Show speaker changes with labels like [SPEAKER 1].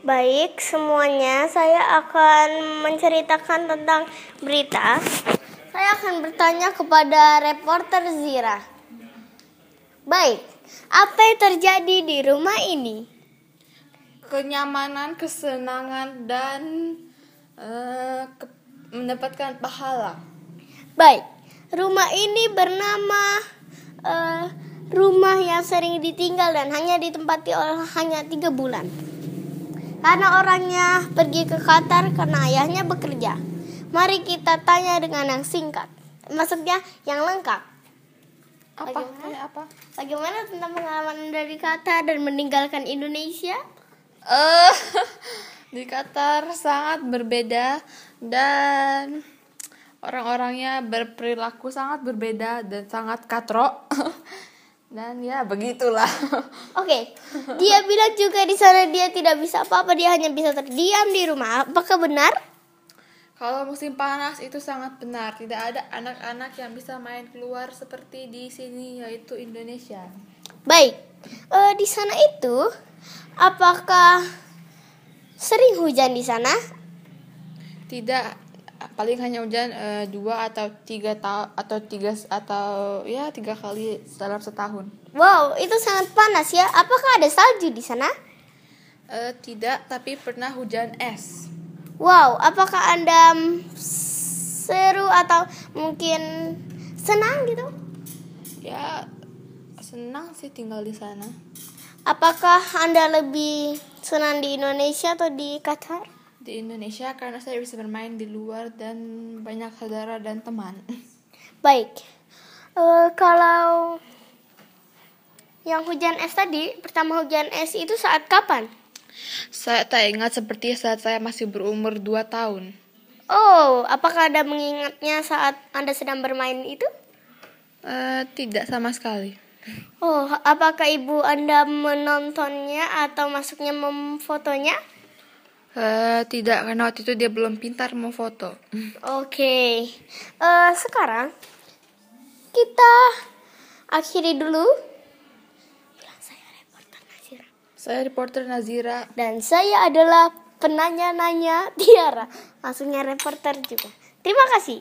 [SPEAKER 1] Baik, semuanya saya akan menceritakan tentang berita. Saya akan bertanya kepada reporter Zira. Baik, apa yang terjadi di rumah ini?
[SPEAKER 2] kenyamanan, kesenangan dan ke- mendapatkan pahala.
[SPEAKER 1] Baik, rumah ini bernama eh, rumah yang sering ditinggal dan hanya ditempati oleh hanya tiga bulan. Karena orangnya pergi ke Qatar karena ayahnya bekerja. Mari kita tanya dengan yang singkat. Maksudnya yang lengkap.
[SPEAKER 2] Apa?
[SPEAKER 1] Bagaimana?
[SPEAKER 2] Apa?
[SPEAKER 1] Bagaimana tentang pengalaman dari Qatar dan meninggalkan Indonesia?
[SPEAKER 2] Eh, di Qatar sangat berbeda dan orang-orangnya berperilaku sangat berbeda dan sangat katrok. dan ya begitulah.
[SPEAKER 1] Oke, dia bilang juga di sana dia tidak bisa apa-apa, dia hanya bisa terdiam di rumah. Apakah benar?
[SPEAKER 2] Kalau musim panas itu sangat benar, tidak ada anak-anak yang bisa main keluar seperti di sini yaitu Indonesia.
[SPEAKER 1] Baik, eh, di sana itu apakah sering hujan di sana?
[SPEAKER 2] Tidak paling hanya hujan eh, dua atau tiga tahun atau tiga atau ya tiga kali dalam setahun.
[SPEAKER 1] Wow, itu sangat panas ya. Apakah ada salju di sana?
[SPEAKER 2] Eh, tidak, tapi pernah hujan es.
[SPEAKER 1] Wow, apakah anda seru atau mungkin senang gitu?
[SPEAKER 2] Ya senang sih tinggal di sana.
[SPEAKER 1] Apakah anda lebih senang di Indonesia atau di Qatar?
[SPEAKER 2] Di Indonesia karena saya bisa bermain di luar dan banyak saudara dan teman.
[SPEAKER 1] Baik, Eh, kalau yang hujan es tadi, pertama hujan es itu saat kapan?
[SPEAKER 2] saya tak ingat seperti saat saya masih berumur 2 tahun.
[SPEAKER 1] Oh, apakah Anda mengingatnya saat Anda sedang bermain itu?
[SPEAKER 2] Eh, tidak sama sekali.
[SPEAKER 1] Oh, apakah ibu Anda menontonnya atau masuknya memfotonya?
[SPEAKER 2] Eh, tidak karena waktu itu dia belum pintar mau foto.
[SPEAKER 1] Oke, Eh, sekarang kita akhiri dulu. Bilang saya reporter Nazira.
[SPEAKER 2] Saya reporter Nazira.
[SPEAKER 1] Dan saya adalah penanya-nanya Tiara. Maksudnya reporter juga. Terima kasih.